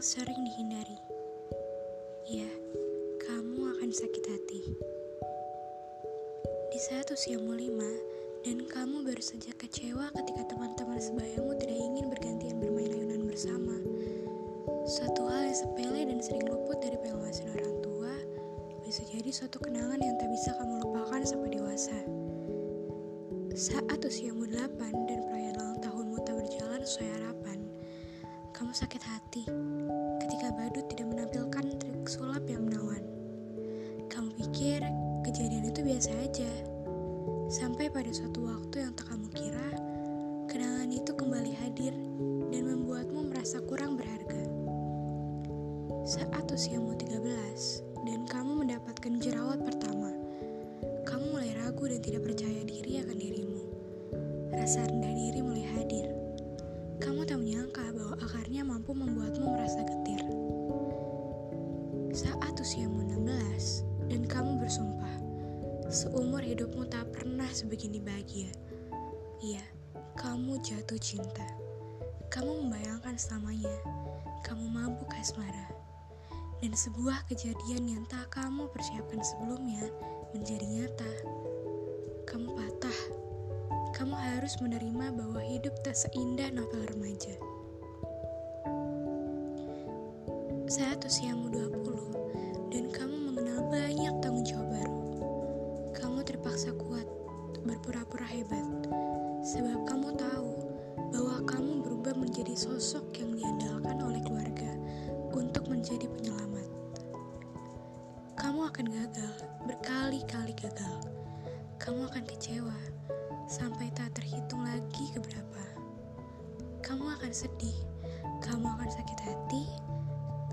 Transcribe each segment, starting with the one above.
yang sering dihindari. Ya, kamu akan sakit hati. Di saat usiamu lima, dan kamu baru saja kecewa ketika teman-teman sebayamu tidak ingin bergantian bermain ayunan bersama. Suatu hal yang sepele dan sering luput dari pengawasan orang tua, bisa jadi suatu kenangan yang tak bisa kamu lupakan sampai dewasa. Saat usiamu delapan dan perayaan ulang tahunmu tak berjalan sesuai harapan, kamu sakit hati ketika badut tidak menampilkan trik sulap yang menawan. Kamu pikir kejadian itu biasa aja. Sampai pada suatu waktu yang tak kamu kira, kenangan itu kembali hadir dan membuatmu merasa kurang berharga. Saat usiamu 13 dan kamu mendapatkan jerawat pertama, kamu mulai ragu dan tidak percaya diri akan dirimu. Rasa rendah diri mulai hadir kamu tak menyangka bahwa akarnya mampu membuatmu merasa getir. Saat usiamu 16 dan kamu bersumpah, seumur hidupmu tak pernah sebegini bahagia. Iya, kamu jatuh cinta. Kamu membayangkan selamanya, kamu mabuk asmara. Dan sebuah kejadian yang tak kamu persiapkan sebelumnya menjadi nyata. Kamu harus menerima bahwa hidup tak seindah novel remaja. Saat usiamu 20 dan kamu mengenal banyak tanggung jawab baru, kamu terpaksa kuat, berpura-pura hebat, sebab kamu tahu bahwa kamu berubah menjadi sosok yang diandalkan oleh keluarga untuk menjadi penyelamat. Kamu akan gagal, berkali-kali gagal. Kamu akan kecewa, sampai tak terhitung lagi keberapa. Kamu akan sedih, kamu akan sakit hati,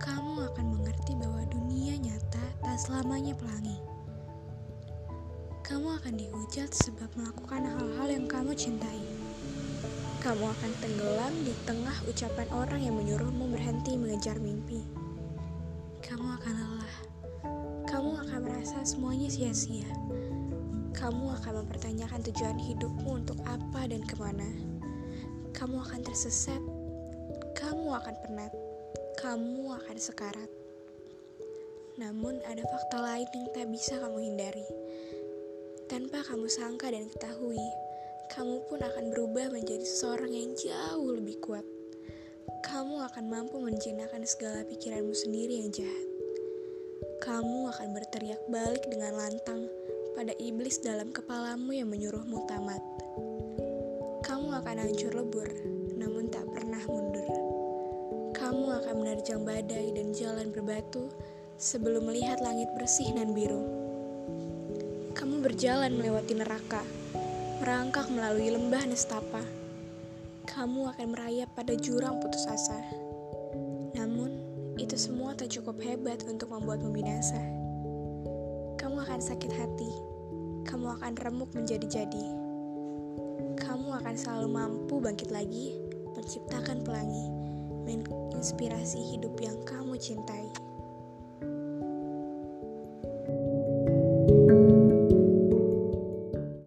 kamu akan mengerti bahwa dunia nyata tak selamanya pelangi. Kamu akan dihujat sebab melakukan hal-hal yang kamu cintai. Kamu akan tenggelam di tengah ucapan orang yang menyuruhmu berhenti mengejar mimpi. Kamu akan lelah. Kamu akan merasa semuanya sia-sia kamu akan mempertanyakan tujuan hidupmu untuk apa dan ke mana. Kamu akan tersesat, kamu akan penat, kamu akan sekarat. Namun ada fakta lain yang tak bisa kamu hindari. Tanpa kamu sangka dan ketahui, kamu pun akan berubah menjadi seseorang yang jauh lebih kuat. Kamu akan mampu menjinakkan segala pikiranmu sendiri yang jahat. Kamu akan berteriak balik dengan lantang pada iblis dalam kepalamu yang menyuruhmu tamat. Kamu akan hancur lebur, namun tak pernah mundur. Kamu akan menerjang badai dan jalan berbatu sebelum melihat langit bersih dan biru. Kamu berjalan melewati neraka, merangkak melalui lembah nestapa. Kamu akan merayap pada jurang putus asa. Namun, itu semua tak cukup hebat untuk membuatmu binasa akan sakit hati. Kamu akan remuk menjadi-jadi. Kamu akan selalu mampu bangkit lagi, menciptakan pelangi, menginspirasi hidup yang kamu cintai.